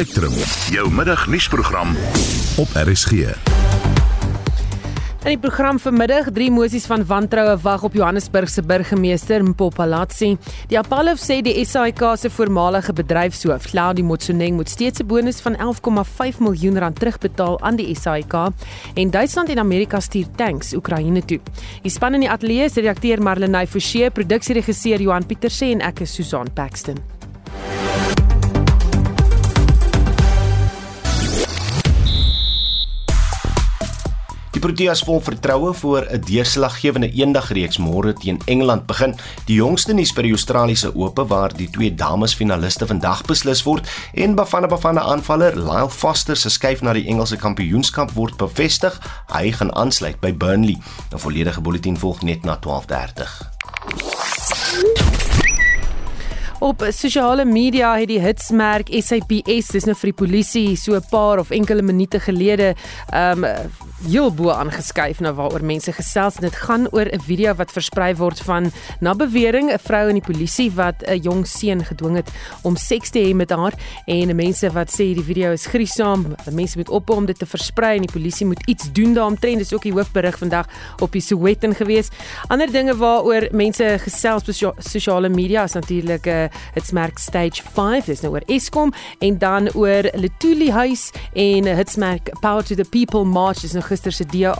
Spectrum, jou middagnuusprogram op RSG. In die program vanmiddag, drie mosies van wantroue wag op Johannesburg se burgemeester Mpopalatsi. Die Apollo sê die SAIK se voormalige bedryfshoof, Claudie Motsoeneng, moet steeds 'n bonus van 11,5 miljoen rand terugbetaal aan die SAIK en Duitsland en Amerika stuur tanks Oekraïne toe. Die span in die ateljee is redakteur Marlenae Forsie, produksieregisseur Johan Pieterse en ek is Susan Paxton. Die Proteas vol vertroue voor 'n deurslaggewende eendagreeks môre teen Engeland begin. Die jongste nuus by die Australiese Ope waar die twee dames finaliste vandag beslis word en Bafana Bafana aanvaller Lyle Foster se skuif na die Engelse kampioenskap word bevestig. Hy gaan aansluit by Burnley. 'n Volledige bulletin volg net na 12:30. Op sosiale media het die hitsmerk SAPS, dis nou vir die polisie, so 'n paar of enkele minute gelede, um, heel bo aangeskuif na waaroor mense gesels. Dit gaan oor 'n video wat versprei word van na bewering 'n vrou in die polisie wat 'n jong seun gedwing het om seks te hê met haar en mense wat sê die video is gruisam. Mense moet ophou om dit te versprei en die polisie moet iets doen daaromtrent. Dis ook die hoofberig vandag op die Sowetan gewees. Ander dinge waaroor mense gesels op sosiale media is natuurlik 'n uh, hitsmerk stage 5 dis nou oor Eskom en dan oor Letuli huis en hitsmerk power to the people march is nou gister se DA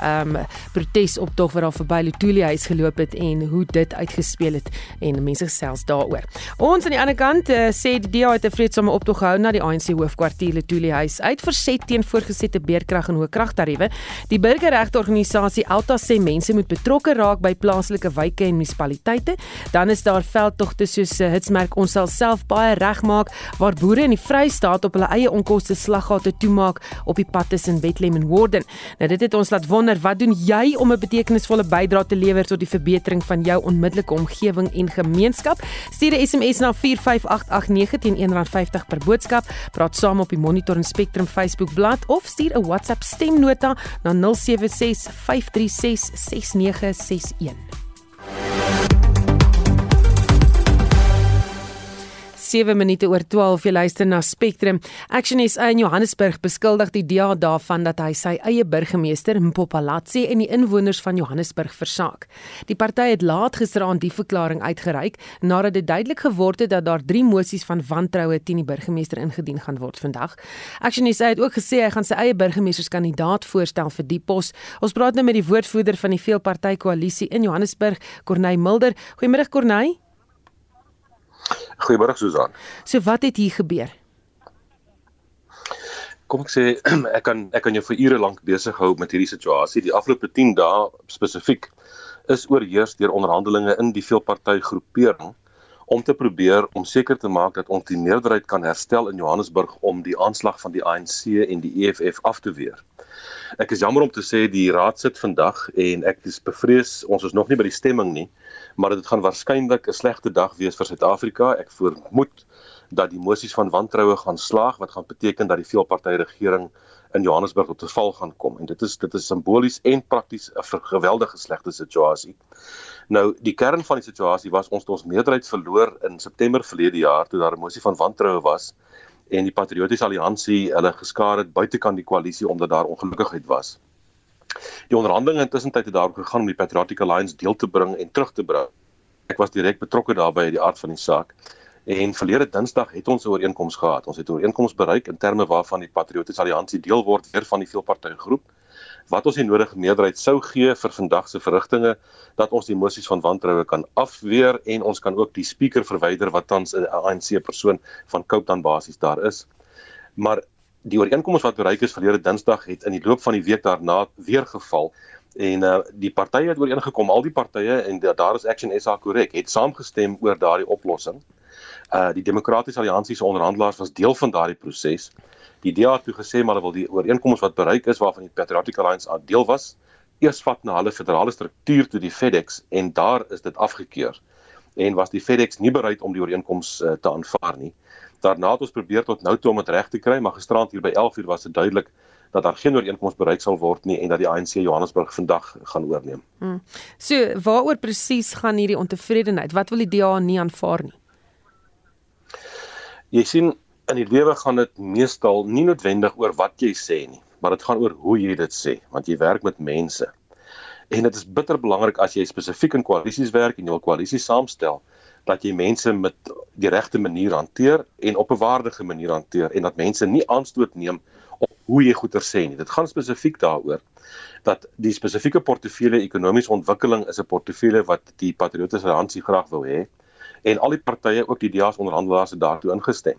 ehm um, protesoptog wat daar verby Letuli huis geloop het en hoe dit uitgespeel het en mense gesels daaroor. Ons aan die ander kant uh, sê die DA het 'n vredesame optog gehou na die ANC hoofkwartier Letuli huis uit verset teen voorgesette beerkrag en hoë kragtariewe. Die burgerregteorganisasie Alta sê mense moet betrokke raak by plaaslike wyke en munisipaliteite. Dan is daar veldtogte soos se hitsmerk ons sal self baie regmaak waar boere in die Vrystaat op hulle eie onkoste slaggate toemaak op die pad tussen Bethlehem en Warden. Nou dit het ons laat wonder wat doen jy om 'n betekenisvolle bydrae te lewer tot die verbetering van jou onmiddellike omgewing en gemeenskap? Stuur 'n SMS na 45889 teen R1.50 per boodskap. Praat saam op die Monitor en Spectrum Facebook bladsy of stuur 'n WhatsApp stemnota na 076 536 6961. 7 minute oor 12 jy luister na Spectrum. Action SA in Johannesburg beskuldig die DA daarvan dat hy sy eie burgemeester Mpopalatsi en die inwoners van Johannesburg versaak. Die party het laat gisteraand die verklaring uitgereik nadat dit duidelik geword het dat daar 3 mosies van wantroue teen die burgemeester ingedien gaan word vandag. Action SA het ook gesê hy gaan sy eie burgemeesterskandidaat voorstel vir die pos. Ons praat nou met die woordvoerder van die veelparty koalisie in Johannesburg, Corneil Mulder. Goeiemôre Corneil. Goeiemôre Susan. So wat het hier gebeur? Kom ek sê ek kan ek kan jou vir ure lank besig hou met hierdie situasie. Die afgelope 10 dae spesifiek is oorheers deur onderhandelinge in die veelparty groepering om te probeer om seker te maak dat ons die meerderheid kan herstel in Johannesburg om die aanslag van die ANC en die EFF af te weer. Ek is jammer om te sê die raad sit vandag en ek is bevrees ons is nog nie by die stemming nie maar dit gaan waarskynlik 'n slegte dag wees vir Suid-Afrika. Ek vermoed dat die mosies van wantroue gaan slaag wat gaan beteken dat die veelpartytjie regering in Johannesburg tot 'n val gaan kom en dit is dit is simbolies en prakties 'n geweldige slegte situasie. Nou die kern van die situasie was ons ons meerderheid verloor in September verlede jaar toe daar 'n mosie van wantroue was en die Patriotiese Alliansie hulle geskaar het buitekant die koalisie omdat daar ongelukkigheid was. Die onderhandelinge intussen tyd het daarop gegaan om die Patriotic Alliance deel te bring en terug te bring. Ek was direk betrokke daarbey uit die aard van die saak. En verlede Dinsdag het ons 'n ooreenkoms gehad. Ons het 'n ooreenkoms bereik in terme waarvan die Patriotiese Alliansie deel word weer van die veelpartytjie groep wat ons die nodige meerderheid sou gee vir vandag se verrigtinge dat ons die mosies van wantroue kan afweer en ons kan ook die speaker verwyder wat tans 'n ANC persoon van Cape Town basies daar is. Maar die ooreenkoms wat bereik is verlede Dinsdag het in die loop van die week daarna weer geval en uh, die partye het ooreengekom al die partye en daar is Action SA korrek het saamgestem oor daardie oplossing. Uh die Demokratiese Alliansie se onderhandelaars was deel van daardie proses. Die DA het toe gesê maar hulle wil die ooreenkoms wat bereik is waarvan die Patriotic Alliance deel was, eers vat na hulle federale struktuur toe die FedEx en daar is dit afgekeur en was die FedEx nie bereid om die ooreenkoms uh, te aanvaar nie. Daarna het ons probeer tot nou toe om dit reg te kry, maar gisterand hier by 11:00 was dit duidelik dat daar geen ooreenkoms bereik sal word nie en dat die ANC Johannesburg vandag gaan oorneem. Hmm. So, waaroor presies gaan hierdie ontevredenheid? Wat wil die DA nie aanvaar nie? Jy sien in die lewe gaan dit meestal nie noodwendig oor wat jy sê nie, maar dit gaan oor hoe jy dit sê, want jy werk met mense. En dit is bitter belangrik as jy spesifiek in koalisies werk en jy 'n koalisie saamstel, dat jy mense met die regte manier hanteer en op 'n waardige manier hanteer en dat mense nie aanstoot neem op hoe jy goeie sê nie. Dit gaan spesifiek daaroor dat die spesifieke portefeulje ekonomiese ontwikkeling is 'n portefeulje wat die Patriotiese Alliansie graag wil hê en al die partye ook die DA se onderhandelaars het daartoe ingestem.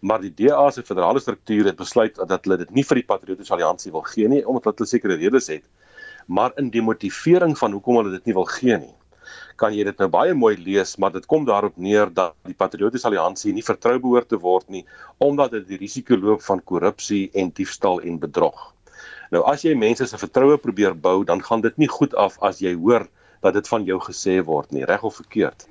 Maar die DA se federale struktuur het besluit dat hulle dit nie vir die Patriotiese Alliansie wil gee nie omdat hulle sekere redes het. Maar in die motivering van hoekom hulle dit nie wil gee nie, kan jy dit nou baie mooi lees, maar dit kom daarop neer dat die Patriotiese Alliansie nie vertrou behoort te word nie omdat dit die risiko loop van korrupsie en diefstal en bedrog. Nou as jy mense se vertroue probeer bou, dan gaan dit nie goed af as jy hoor dat dit van jou gesê word nie, reg of verkeerd.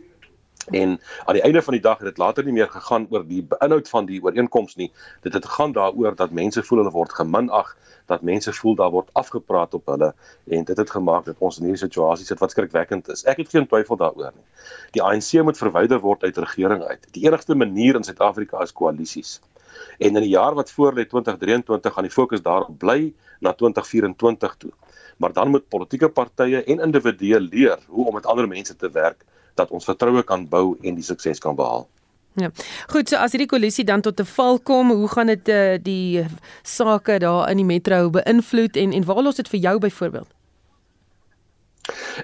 En aan die einde van die dag het dit later nie meer gegaan oor die inhoud van die ooreenkoms nie. Dit het gegaan daaroor dat mense voel hulle word geminag, dat mense voel daar word afgepraat op hulle en dit het gemaak dat ons in hierdie situasie sit wat skrikwekkend is. Ek het geen twyfel daaroor nie. Die ANC moet verwyder word uit regering uit. Die enigste manier in Suid-Afrika is koalisies. En in die jaar wat voorlê 2023 gaan die fokus daarop bly na 2024 toe. Maar dan moet politieke partye en individue leer hoe om met ander mense te werk dat ons vertroue kan bou en die sukses kan behaal. Ja. Goed, so as hierdie koalisie dan tot 'n val kom, hoe gaan dit uh, die sake daar in die metro beïnvloed en en waar los dit vir jou byvoorbeeld?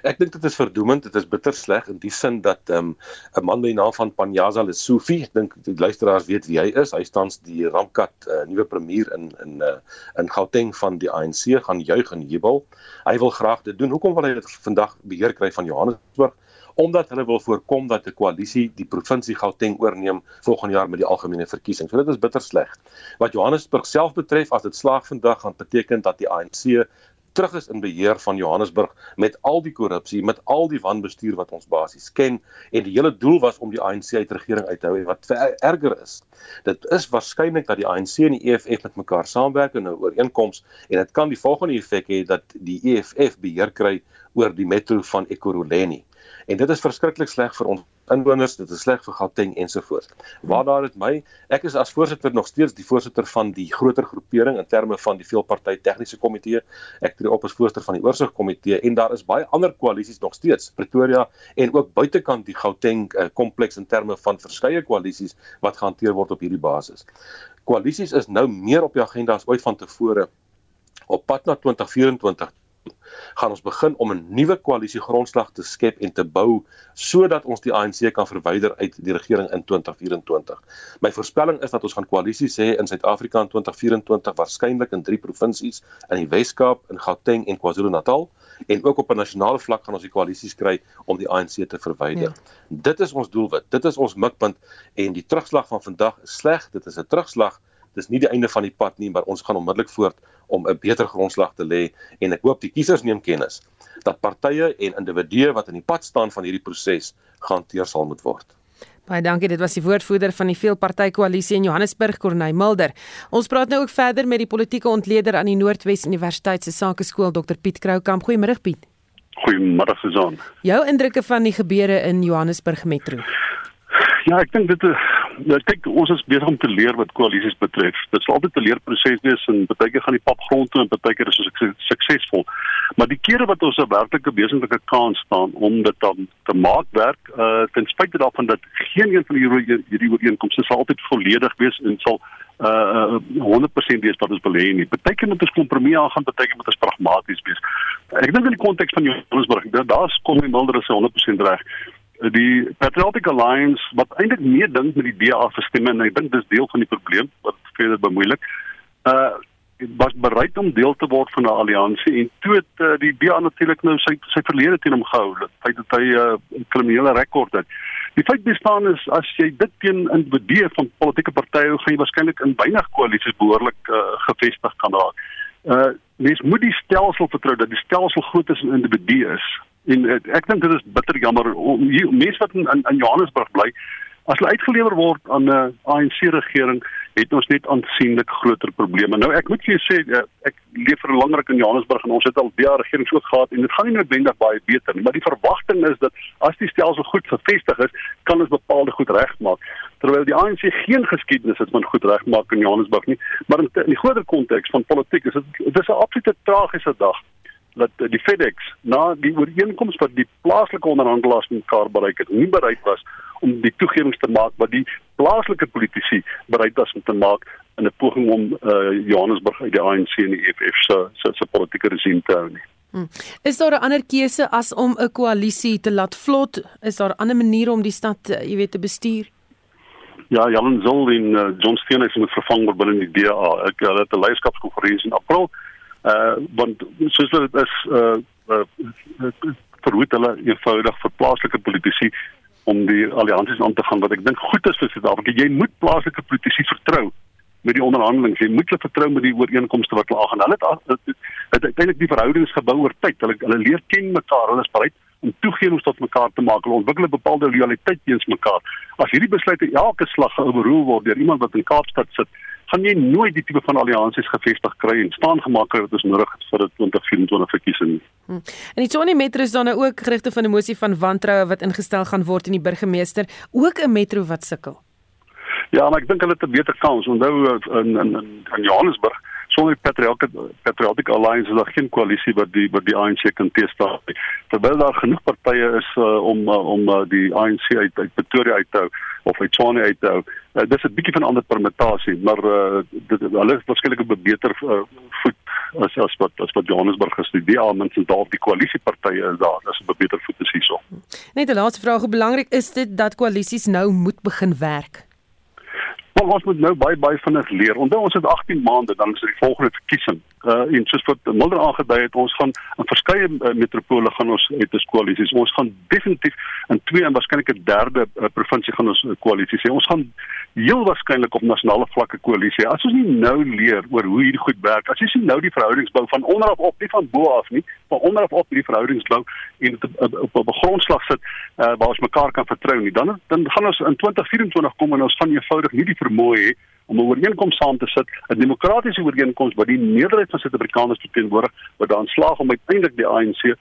Ek dink dit is verdoemend, dit is bitter sleg in die sin dat 'n um, man met die naam van Panyaza Lesufi, ek dink die luisteraars weet wie hy is, hy staan die Ramkat uh, nuwe premier in in uh, in Gauteng van die ANC gaan juig en jubel. Hy wil graag dit doen. Hoekom wil hy dit vandag beheer kry van Johannesburg? Omdat hulle wil voorkom dat 'n koalisie die provinsie Gauteng oorneem volgende jaar met die algemene verkiesing. So dit is bitter sleg. Wat Johannesburg self betref, as dit slaag vandag gaan beteken dat die ANC terug is in beheer van Johannesburg met al die korrupsie, met al die wanbestuur wat ons basies ken en die hele doel was om die ANC uit regering uit te hou wat erger is. Dit is waarskynlik dat die ANC en die EFF met mekaar saamwerk in 'n ooreenkoms en dit kan die volgende effek hê dat die EFF beheer kry oor die metro van Ekurhuleni en dit is verskriklik sleg vir ons inwoners, dit is sleg vir Gauteng ensovoorts. Waar daar dit my, ek is as voorsitter nog steeds die voorsitter van die groter groepering in terme van die veelparty tegniese komitee. Ek tree op as voorsitter van die oorsigkomitee en daar is baie ander koalisies nog steeds, Pretoria en ook buitekant die Gauteng uh, kompleks in terme van verskeie koalisies wat gehanteer word op hierdie basis. Koalisies is nou meer op die agenda as ooit van tevore op pad na 2024 gaan ons begin om 'n nuwe koalisie grondslag te skep en te bou sodat ons die ANC kan verwyder uit die regering in 2024. My voorspelling is dat ons gaan koalisies hê in Suid-Afrika in 2024 waarskynlik in drie provinsies in die Wes-Kaap, in Gauteng en KwaZulu-Natal en ook op 'n nasionale vlak gaan ons die koalisies kry om die ANC te verwyder. Ja. Dit is ons doelwit. Dit is ons mikpunt en die terugslag van vandag is sleg. Dit is 'n terugslag dis nie die einde van die pad nie, maar ons gaan onmiddellik voort om 'n beter grondslag te lê en ek hoop die kiesers neem kennis dat partye en individue wat in die pad staan van hierdie proses gehanteer sal moet word. Baie dankie, dit was die woordvoerder van die veelpartytjie-koalisie in Johannesburg, Corneil Mulder. Ons praat nou ook verder met die politieke ontleder aan die Noordwes Universiteit se Sakeskool, Dr Piet Kroukamp. Goeiemôre Piet. Goeiemôre Susan. Jou indrukke van die gebeure in Johannesburg Metro? Ja, ek dink dit is ja, kyk ons is besig om te leer wat koalisies betref. Dit sal altyd 'n leerproses wees en baie keer gaan die pap grond toe en baie keer is ons suksesvol. Maar die kere wat ons 'n werklike besentlike kans staan om dit dan te maak werk, uh ten spyte daarvan dat geen een van hierdie hierdie ooreenkomste sal altyd volledig wees en sal uh 100% wees wat ons wil hê nie. Partyke moet ons kompromie aangaan, partyke moet ons pragmaties wees. Ek dink in die konteks van Johannesburg, daar's kom die milder is 100% reg die Patriotic Alliance wat eintlik meer dink met die DA verstemme en ek dink dis deel van die probleem wat verder bemoeilik. Uh was bereid om deel te word van 'n alliansie en toe het uh, die DA natuurlik nou sy sy verlede teen hom gehou. Dit feit dat hy 'n uh, kriminele rekord het. Die feit bestaan is as jy dit teen individue van politieke partye gaan jy waarskynlik in weinig koalisies behoorlik uh, gevestig kan raak. Uh mens moet die stelsel vertrou dat die stelsel groot is en individue is en uh, ek dink dit is bitter jammer om mense wat in, in Johannesburg bly As hulle uitgelewer word aan 'n ANC regering, het ons net aansienlik groter probleme. Nou ek moet vir jou sê eh, ek leef vir langer in Johannesburg en ons het al baie regerings ook gehad en dit gaan nie noodwendig baie beter nie, maar die verwagting is dat as die stelsel goed gevestig is, kan ons bepaalde goed regmaak. Terwyl die ANC geen geskiedenis het van goed regmaak in Johannesburg nie, maar in, in die groter konteks van politiek is dit dis 'n absolute tragiese dag dat die FedEx na die ooreenkoms wat die plaaslike onderhandelaars mekaar bereik het, nie bereid was om die toegewings te maak wat die plaaslike politici bereid was om te maak in 'n poging om uh, Johannesburg uit die ANC en die EFF se se, se politieke regime te hou nie. Hmm. Is daar 'n ander keuse as om 'n koalisie te laat vlot? Is daar ander maniere om die stad, uh, jy weet, te bestuur? Ja, Jan en uh, John Steenhuis moet vervang word binne die DA. Ek hulle het 'n leierskapskonferensie in April. Uh want soos dit is uh, uh verhoed hulle eenvoudig vir plaaslike politici om die alliansies aan te gaan wat ek dink goed is vir Suid-Afrika. Jy moet plaaslike politici vertrou met die onderhandelinge. Jy moet hulle vertrou met die ooreenkomste wat hulle aangaan. Hulle het uiteindelik die verhoudings gebou oor tyd. Hulle hulle leer ken mekaar. Hulle is bereid om toegewings tot mekaar te maak. Hulle ontwikkel 'n bepaalde lojaliteit teenoor mekaar. As hierdie besluite elke slag geoorrol word deur iemand wat in Kaapstad sit, gaan jy nooit die tipe van alliansies gevestig kry en staan gemaak wat ons nodig het vir die 2024 verkiesing. Hm. En die Tshwane Metro is dan nou ook gerigte van 'n mosie van wantroue wat ingestel gaan word in die burgemeester, ook 'n metro wat sukkel. Ja, maar ek dink hulle het 'n beter kans. Onthou eh, in in in Johannesburg sonder Patriotic Patriotic Alliance is daar geen koalisie wat die wat die ANC kan teestaan nie. Terwyl daar genoeg partye is uh, om uh, om uh, die ANC uit uit Pretoria uit te hou of uit Tshwane uit te hou. Uh, dis 'n bietjie van ander permutasie, maar uh, dit hulle is waarskynlik op 'n beter uh, voet as as wat as wat Johannesburg gestudeer al minstens daar die koalisiepartye is daar is op 'n beter voet as hierso. Net 'n laaste vraag, hoe belangrik is dit dat koalisies nou moet begin werk? Maar ons moet nou baie baie vinnig leer. Onthou ons het 18 maande dan is die volgende verkiesing. Uh en soos wat Mulder aangedui het, ons gaan in verskeie uh, metropole gaan ons uit 'n koalisies. Ons gaan definitief in twee en waarskynlik 'n derde uh, provinsie gaan ons 'n uh, koalisie hê. Ons gaan heel waarskynlik op nasionale vlakke koalisie. As ons nie nou leer oor hoe hierdie goed werk, as jy sien nou die verhoudings bou van onder af op, nie van bo af nie, van onder af op hierdie verhoudings bou en op 'n grondslag sit uh, waar ons mekaar kan vertrou nie, dan dan gaan ons in 2024 kom en ons gaan eenvoudig nie die vermoë hê om 'n ooreenkoms saam te sit, 'n demokratiese ooreenkoms wat die meerderheid van Suid-Afrikaners verteenwoordig, wat dan slaag om uiteindelik die ANC uh,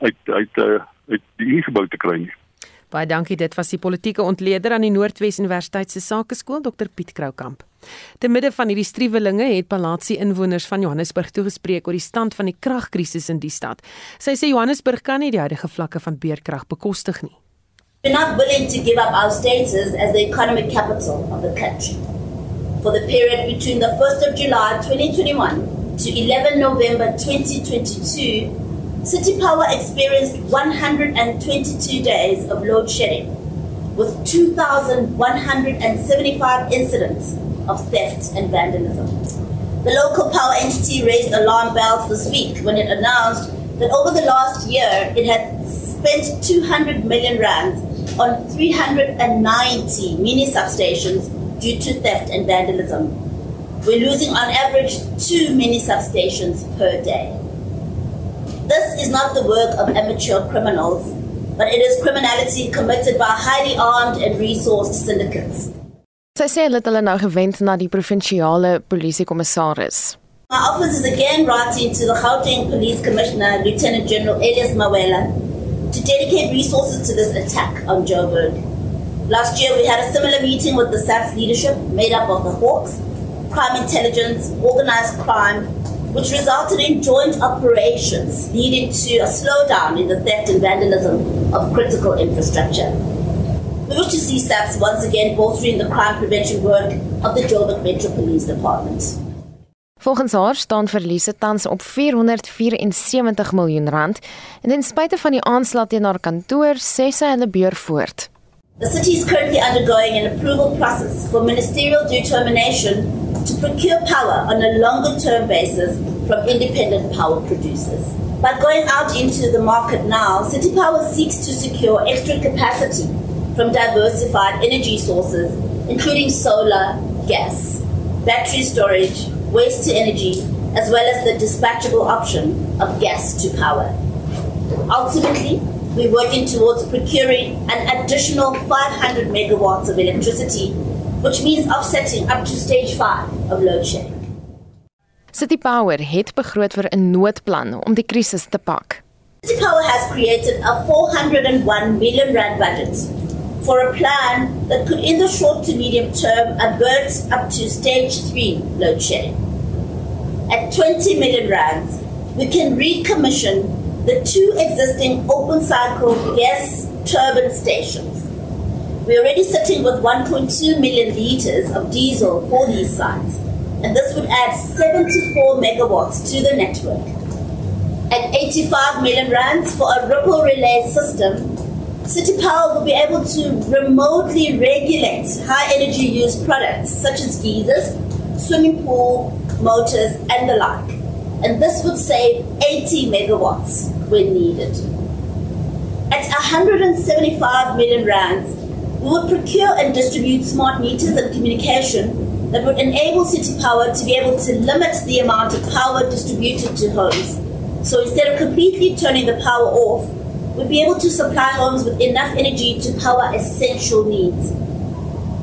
uit uit uh, uit die Unie gebou te kry nie. Baie dankie. Dit was die politieke ontleder aan die Noordwes Universiteit se Sakeskool, Dr Piet Kroukamp. Te midde van hierdie striwelinge het Palatsi inwoners van Johannesburg toegespreek oor die stand van die kragkrisis in die stad. Sy sê Johannesburg kan nie die huidige vlakke van beerkrag bekostig nie. We're not willing to give up our status as the economic capital of the country. For the period between the 1st of July 2021 to 11 November 2022, City Power experienced 122 days of load shedding, with 2,175 incidents of theft and vandalism. The local power entity raised alarm bells this week when it announced that over the last year it had spent 200 million rands on 390 mini substations due to theft and vandalism. We're losing on average two mini substations per day. This is not the work of amateur criminals, but it is criminality committed by highly armed and resourced syndicates. Sy sê hulle het hulle nou gewend na die provinsiale polisiekommissaris. My office is again writing to the Gauteng Police Commissioner, Lieutenant General Elias Mawela, to dedicate resources to this attack on Joburg. Last year, we had a similar meeting with the SAPS leadership made up of the Hawks, crime intelligence, organized crime, which resulted in joint operations leading to a slowdown in the theft and vandalism of critical infrastructure. We wish to see SAPS once again bolstering the crime prevention work of the Joburg Metro Police Department. Volgens haar staan verliese tans op 474 miljoen rand en ten spyte van die aanslag teen haar kantoor sê sy hulle beur voort. The city is currently undergoing an approval process for ministerial determination to procure power on a longer term basis from independent power producers. By going out into the market now, City Power seeks to secure extra capacity from diversified energy sources, including solar, gas, battery storage, waste to energy, as well as the dispatchable option of gas to power. Ultimately, we're working towards procuring an additional 500 megawatts of electricity, which means offsetting up to stage 5 of load shedding. City Power het begroot vir 'n noodplan om die krisis te pak. City Power has created a 401 million rand budget for a plan that could in the short to medium term avert up to stage 3 load shedding. At 20 million rands, we can recommission the two existing open cycle gas turbine stations. We're already sitting with 1.2 million litres of diesel for these sites, and this would add 74 megawatts to the network. At 85 million rands for a ripple relay system, City Power will be able to remotely regulate high energy use products such as geysers, swimming pool, motors, and the like and this would save 80 megawatts when needed. At 175 million rands, we would procure and distribute smart meters and communication that would enable City Power to be able to limit the amount of power distributed to homes. So instead of completely turning the power off, we'd be able to supply homes with enough energy to power essential needs.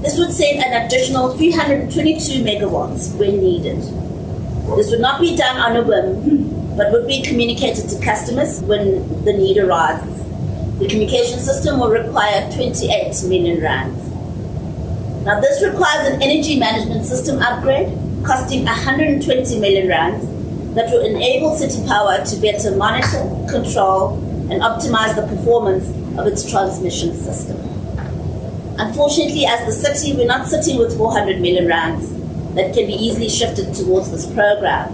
This would save an additional 322 megawatts when needed. This would not be done on a whim, but would be communicated to customers when the need arises. The communication system will require 28 million rands. Now, this requires an energy management system upgrade costing 120 million rands that will enable City Power to better monitor, control, and optimize the performance of its transmission system. Unfortunately, as the city, we're not sitting with 400 million rands that can be easily shifted towards this program.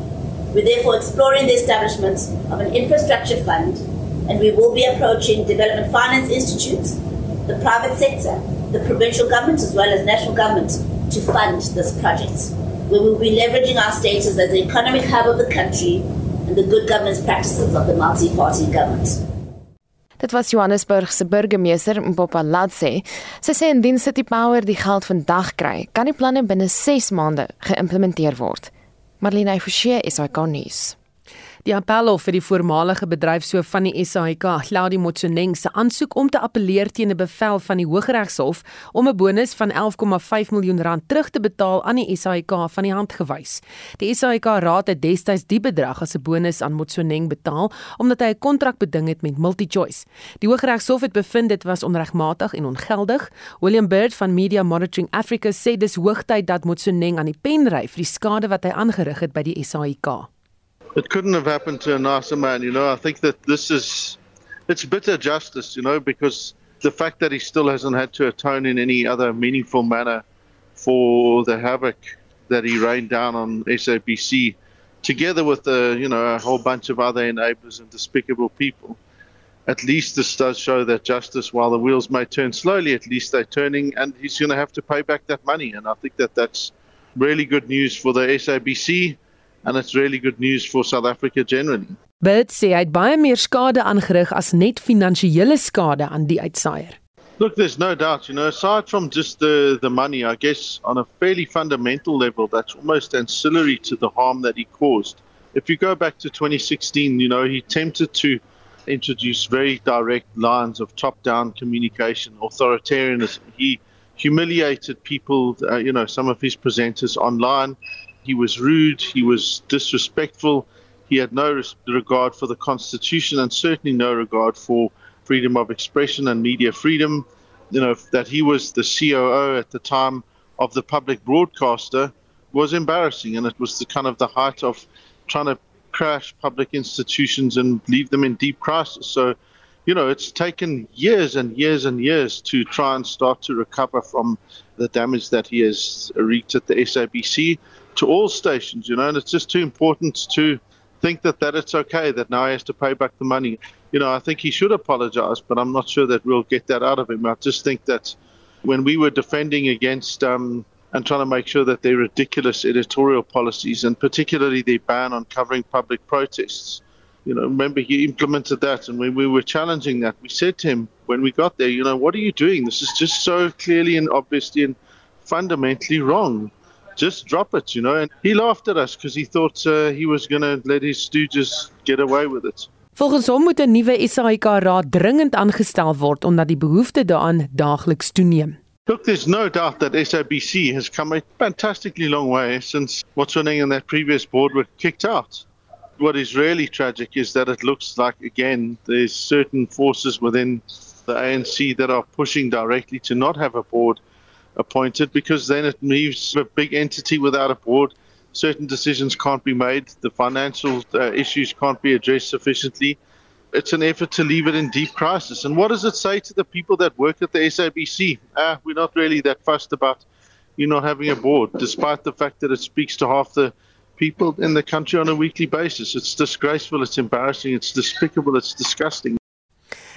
We're therefore exploring the establishment of an infrastructure fund, and we will be approaching development finance institutes, the private sector, the provincial government, as well as national government to fund this project. We will be leveraging our status as the economic hub of the country and the good governance practices of the multi party government. Dit was Johannesburg se burgemeester Mpopa Latse. Sy sê indien City Power die geld vandag kry, kan die planne binne 6 maande geïmplementeer word. Marlene Forsie is hy kon nuus. Die appelhof vir die voormalige bedryfshoof van die SAIK, Claudie Motsoeneng, se aansoek om te appeleer teen 'n bevel van die Hooggeregshof om 'n bonus van 11,5 miljoen rand terug te betaal aan die SAIK van die hand gewys. Die SAIK raad het destyds die bedrag as 'n bonus aan Motsoeneng betaal omdat hy 'n kontrak beding het met MultiChoice. Die Hooggeregshof het bevind dit was onregmatig en ongeldig. William Bird van Media Monitoring Africa sê dis hoogtyd dat Motsoeneng aan die pen ry vir die skade wat hy aangerig het by die SAIK. It couldn't have happened to a nicer man. You know, I think that this is it's bitter justice. You know, because the fact that he still hasn't had to atone in any other meaningful manner for the havoc that he rained down on SABC, together with a you know a whole bunch of other enablers and despicable people. At least this does show that justice, while the wheels may turn slowly, at least they're turning, and he's going to have to pay back that money. And I think that that's really good news for the SABC and it's really good news for South Africa generally. Bert sê hy het baie meer skade aangerig as net finansiële skade aan die uitsaier. Look, there's no doubt, you know, aside from just the, the money, I guess on a fairly fundamental level, that's almost ancillary to the harm that he caused. If you go back to 2016, you know, he attempted to introduce very direct lines of top down communication, authoritarianism. He humiliated people, uh, you know, some of his presenters online. He was rude. He was disrespectful. He had no regard for the Constitution and certainly no regard for freedom of expression and media freedom. You know, that he was the COO at the time of the public broadcaster was embarrassing. And it was the kind of the height of trying to crash public institutions and leave them in deep crisis. So, you know, it's taken years and years and years to try and start to recover from the damage that he has wreaked at the SABC to all stations, you know, and it's just too important to think that, that it's okay that now he has to pay back the money. You know, I think he should apologize, but I'm not sure that we'll get that out of him. I just think that when we were defending against um, and trying to make sure that their ridiculous editorial policies, and particularly their ban on covering public protests, you know, remember he implemented that, and when we were challenging that, we said to him when we got there, you know, what are you doing? This is just so clearly and obviously and fundamentally wrong just drop it, you know. And he laughed at us because he thought uh, he was going to let his stooges get away with it. Volgens hom moet 'n nuwe SAIK raad dringend aangestel word omdat die behoefte daaraan daagliks toeneem. Look, there's no doubt that SABC has come a fantastically long way since Motsoeneng and that previous board were kicked out. What is really tragic is that it looks like, again, there's certain forces within the ANC that are pushing directly to not have a board appointed because then it leaves a big entity without a board. Certain decisions can't be made, the financial uh, issues can't be addressed sufficiently it's an effort to leave it in deep crisis. And what does it say to the people that work at the SABC? Ah, we're not really that fussed about you not having a board, despite the fact that it speaks to half the people in the country on a weekly basis. It's disgraceful, it's embarrassing, it's despicable, it's disgusting.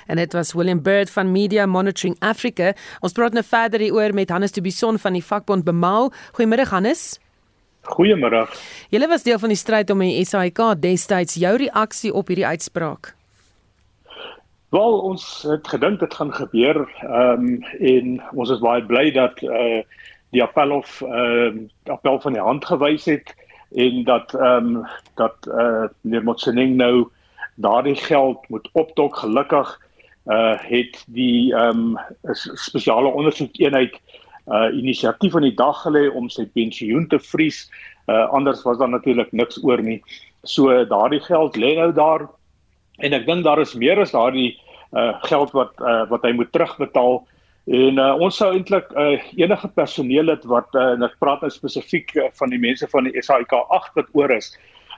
En dit was William Bird van Media Monitoring Africa. Ons praat nou verder hieroor met Hannes de Bison van die vakbond Bemau. Goeiemôre Hannes. Goeiemôre. Julle was deel van die stryd om die SAIK destyds jou reaksie op hierdie uitspraak. Wel ons het gedink dit gaan gebeur ehm um, en ons is baie bly dat eh uh, die appel of ehm uh, appel van die hand gewys het en dat ehm um, dat eh uh, meneer Motsoeneng nou daardie geld moet optok gelukkig uh, het die ehm um, spesiale ondersoekeenheid eh uh, inisiatief aan die dag gelê om sy pensioen te vries. Eh uh, anders was daar natuurlik niks oor nie. So daardie geld lê nou daar en ek dink daar is meer as daardie uh geld wat uh wat hy moet terugbetaal en uh, ons sou eintlik uh enige personeel het wat uh, en ek praat nou spesifiek uh, van die mense van die SAIK 8 wat oor is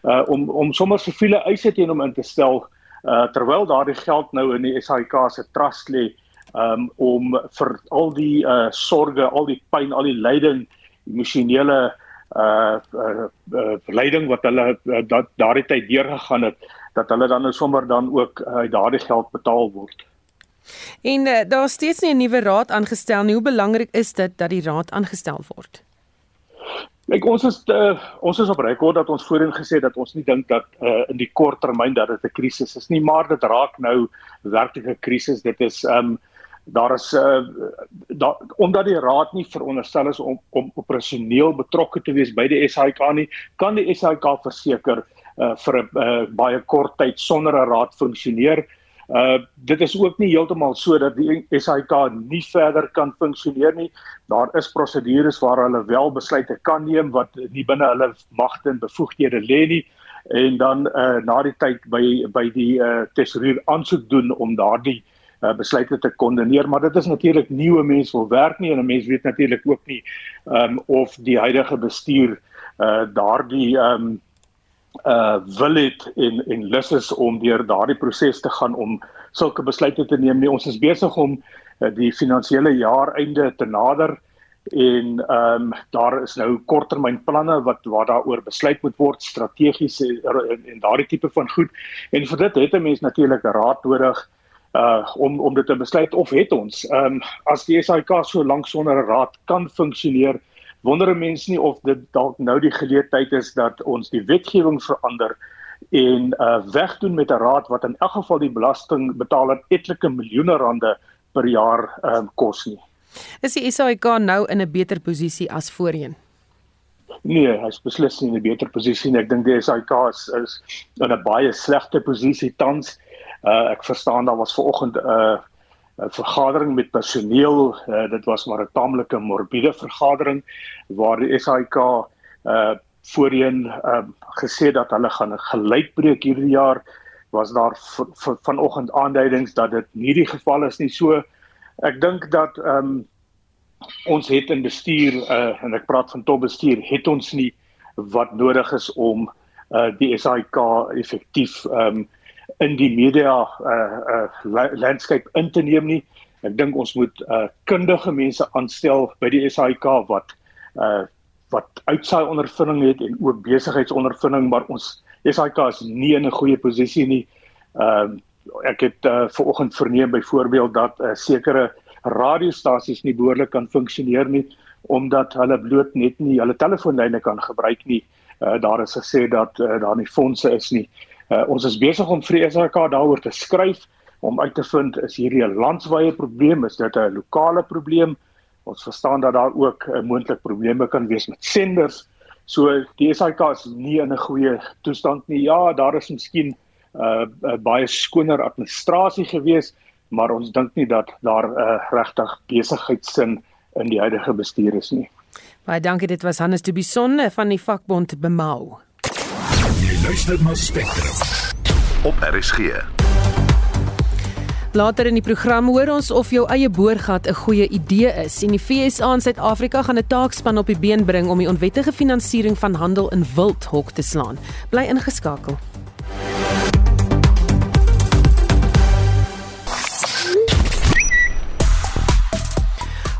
uh om om sommer siviele eise teen hom in te stel uh terwyl daardie geld nou in die SAIK se trust lê um om vir al die uh sorge, al die pyn, al die lyding, emosionele uh uh, uh leiding wat hulle uh, dat daardie tyd deurgegaan het dat hulle dan nou sommer dan ook uit uh, daardie geld betaal word. En uh, daar steeds nie 'n nuwe raad aangestel nie. Hoe belangrik is dit dat die raad aangestel word? Ek ons is uh, ons is op rekord dat ons voorheen gesê dat ons nie dink dat uh, in die kort termyn dat dit 'n krisis is nie, maar dit raak nou werklik 'n krisis. Dit is um daar is uh, daar omdat die raad nie veronderstel is om om operasioneel betrokke te wees by die SAIK nie, kan die SAIK verseker uh, vir 'n uh, baie kort tyd sonder 'n raad funksioneer. Uh dit is ook nie heeltemal so dat die SAIK nie verder kan funksioneer nie. Daar is prosedures waar hulle wel besluite kan neem wat nie binne hulle magte en bevoegdhede lê nie en dan uh na die tyd by by die uh tesourier aansoek doen om daardie uh besluite te kondeneer maar dit is natuurlik nuwe mense wil werk nie en 'n mens weet natuurlik ook nie um of die huidige bestuur uh daardie um uh wil het en en lus is om deur daardie proses te gaan om sulke besluite te neem. Nee, ons is besig om uh, die finansiële jaar einde te nader en ehm um, daar is nou korttermynplanne wat waar daaroor besluit moet word strategies en, en, en daardie tipe van goed. En vir dit het 'n mens natuurlik raad nodig uh om om dit te besluit of het ons ehm um, as die SAIK so lank sonder 'n raad kan funksioneer wonder 'n mens nie of dit dalk nou die geleentheid is dat ons die wetgewing verander en uh wegdoen met 'n raad wat in elk geval die belastingbetaler etlike miljoene rande per jaar um kos nie. Is die SAIK nou in 'n beter posisie as voorheen? Nee, hy's beslis nie in 'n beter posisie nie. Ek dink die SAIK is, is in 'n baie slegte posisie tans. Uh ek verstaan daar was vanoggend 'n uh, 'n vergadering met personeel. Uh, dit was maar 'n taamlike morbiede vergadering waar die SAIK uh voorheen uh gesê dat hulle gaan 'n gelykbreek hierdie jaar was daar vanoggend aanduidings dat dit nie die geval is nie. So ek dink dat um ons het in bestuur uh en ek praat van top bestuur het ons nie wat nodig is om uh die SAIK effektief um in die media uh uh landscape in te neem nie. Ek dink ons moet uh kundige mense aanstel by die SAIK wat uh wat uitsaai ondervinding het en ook besigheidsondervinding, maar ons SAIK is nie in 'n goeie posisie nie. Uh, ek het uh vanoggend verneem byvoorbeeld dat uh, sekere radiostasies nie behoorlik kan funksioneer nie omdat hulle bloot net nie hulle telefoonlyne kan gebruik nie. Uh daar is gesê dat uh, daar nie fondse is nie. Uh, ons is besig om vir SAK daaroor te skryf om uit te vind is hierdie 'n landwyse probleem, is dit 'n lokale probleem? Ons verstaan dat daar ook uh, moontlik probleme kan wees met senders. So die SAK is nie in 'n goeie toestand nie. Ja, daar is miskien 'n uh, baie skoner administrasie gewees, maar ons dink nie dat daar 'n uh, regtig besigheidsin in die huidige bestuur is nie. Baie dankie, dit was Hannes de Bison van die vakbond Bemau. Jy luister na Spectrum op RSG. Later in die program hoor ons of jou eie boorgat 'n goeie idee is en die FSA in Suid-Afrika gaan 'n taakspan op die been bring om die onwettige finansiering van handel in wild hok te slaan. Bly ingeskakel.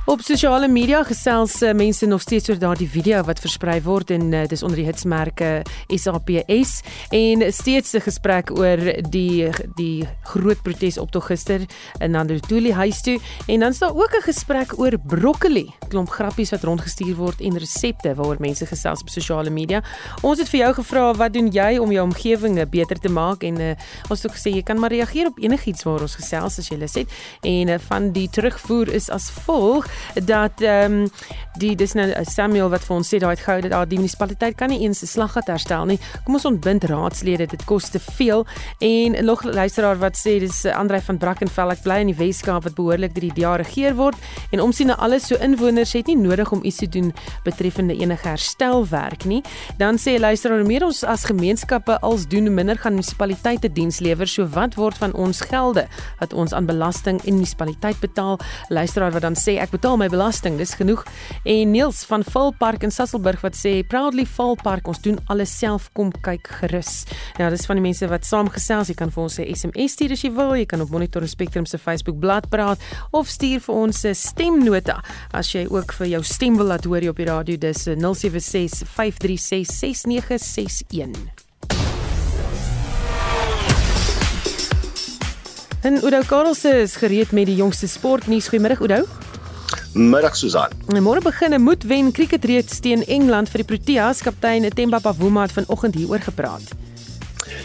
Op sosiale media gesels uh, mense nog steeds oor daardie video wat versprei word en uh, dis onder die hitsmerke SAPS en steeds 'n gesprek oor die die groot protesoptog gister in Nandotuli huis toe. En dan is daar ook 'n gesprek oor broccoli, klomp grappies wat rondgestuur word en resepte waaroor mense gesels op sosiale media. Ons het vir jou gevra wat doen jy om jou omgewing beter te maak? En uh, ons het ook gesê jy kan maar reageer op enigiets waaroor ons gesels as jy lus het. En uh, van die terugvoer is as volg dat ehm um, die dis nou Samuel wat vir ons sê daai het gehou dat daar die munisipaliteit kan nie eens 'n slaggat herstel nie. Kom ons ontbind raadslede, dit kos te veel. En nog luisteraar wat sê dis Andrei van Brackenfell ek bly in die Weskaap wat behoorlik deur die DA regeer word en omsien na alles so inwoners het nie nodig om iets te doen betreffende enige herstelwerk nie. Dan sê luisteraar meer ons as gemeenskappe als doen minder gaan munisipaliteite diens lewer. So wat word van ons gelde wat ons aan belasting en munisipaliteit betaal? Luisteraar wat dan sê ek betaal my belasting, dis genoeg. En Niels van Valpark in Sasolburg wat sê proudly Valpark, ons doen alles self, kom kyk gerus. Ja, dis van die mense wat saamgesels. Jy kan vir ons 'n SMS stuur as jy wil. Jy kan op Monitor Spectrum se Facebook bladsy praat of stuur vir ons 'n stemnota as jy ook vir jou stem wil laat hoor op die radio. Dis 076 536 6961. En Oudo Karelse is gereed met die jongste sportnuus. Goeiemôre Oudo. Middag Susan. Môre begin 'n moedwen cricketreeks teen Engeland vir die Proteas. Kaptein Themba Bavuma het vanoggend hieroor gepraat.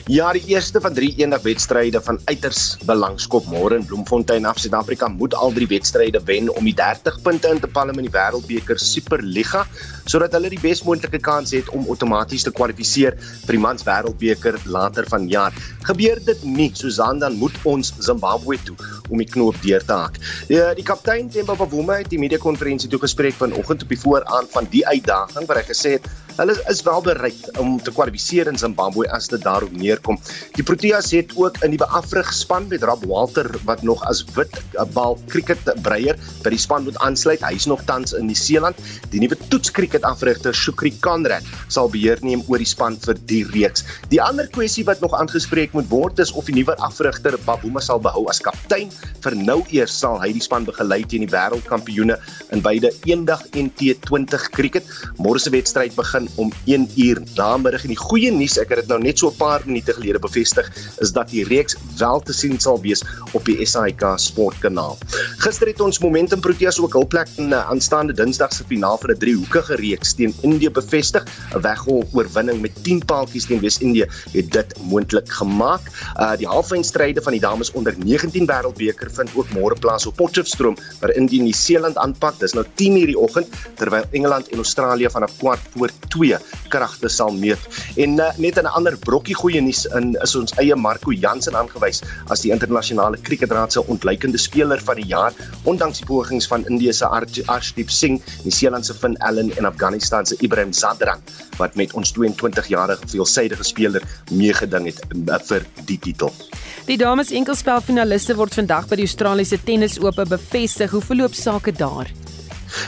Ja, die eerste van 3 eendagswedstryde van uiters belang skop môre in Bloemfontein af. Suid-Afrika moet al drie wedstryde wen om die 30 punte in te palm in die Wêreldbeker Superliga sodat hulle die bes moontlike kans het om outomaties te kwalifiseer vir die Mans Wêreldbeker later vanjaar. Gebeur dit nie, Susan, dan moet ons Zimbabwe toe om die knoop deur te hak. Die, die kaptein Themba Bavuma het die media konferensie toe gespreek vanoggend op die vooraan van die uitdaging waar hy gesê het hulle is wel bereid om te kwalifiseer in Zimbabwe as dit daarop neerkom. Die Proteas het ook in die beafrig span met Rob Walter wat nog as wit bal cricket breier by die span moet aansluit. Hy is nog tans in Nieu-Seeland. Die nuwe toetscricket afrigter Shukri Conrad sal beheer neem oor die span vir die reeks. Die ander kwessie wat nog aangespreek moet word is of die nuwe afrigter Babuma sal behou as kaptein. Vir nou eers sal hy die span begelei teen die wêreldkampioene in beide eendag en T20 cricket. Môre se wedstryd begin om 1 uur namiddag en die goeie nuus ek het dit nou net so 'n paar minute gelede bevestig is dat die reeks wel te sien sal wees op die SAK sportkanaal. Gister het ons Momentum Proteas ook hul plek in 'n aanstaande Dinsdag se finaal vir 'n driehoekige reeks teen Indië bevestig. 'n Weggol oorwinning met 10 paaltjies teen Wes-Indië het dit moontlik gemaak. Uh die halffinale van die dames onder 19 wêreldbeker vind ook môre plaas op Potchefstroom waar Indië Nieu-Seeland aanpak. Dis nou 10:00 die oggend terwyl Engeland en Australië vanaf kwart voor twee kragte sal meet. En uh, net 'n ander brokkie goeie nuus in is ons eie Marco Jansen aangewys as die internasionale kriketraad se ontleikende speler van die jaar, ondanks die pogings van Indië se Arshdeep Singh, Nieu-Seeland se Finn Allen en Afghanistan se Ibrahim Zadran wat met ons 22-jarige veelsidige speler meegeding het uh, vir die titel. Die dames enkelspelfinaliste word vandag by die Australiese Tennisope bevestig. Hoe verloop sake daar?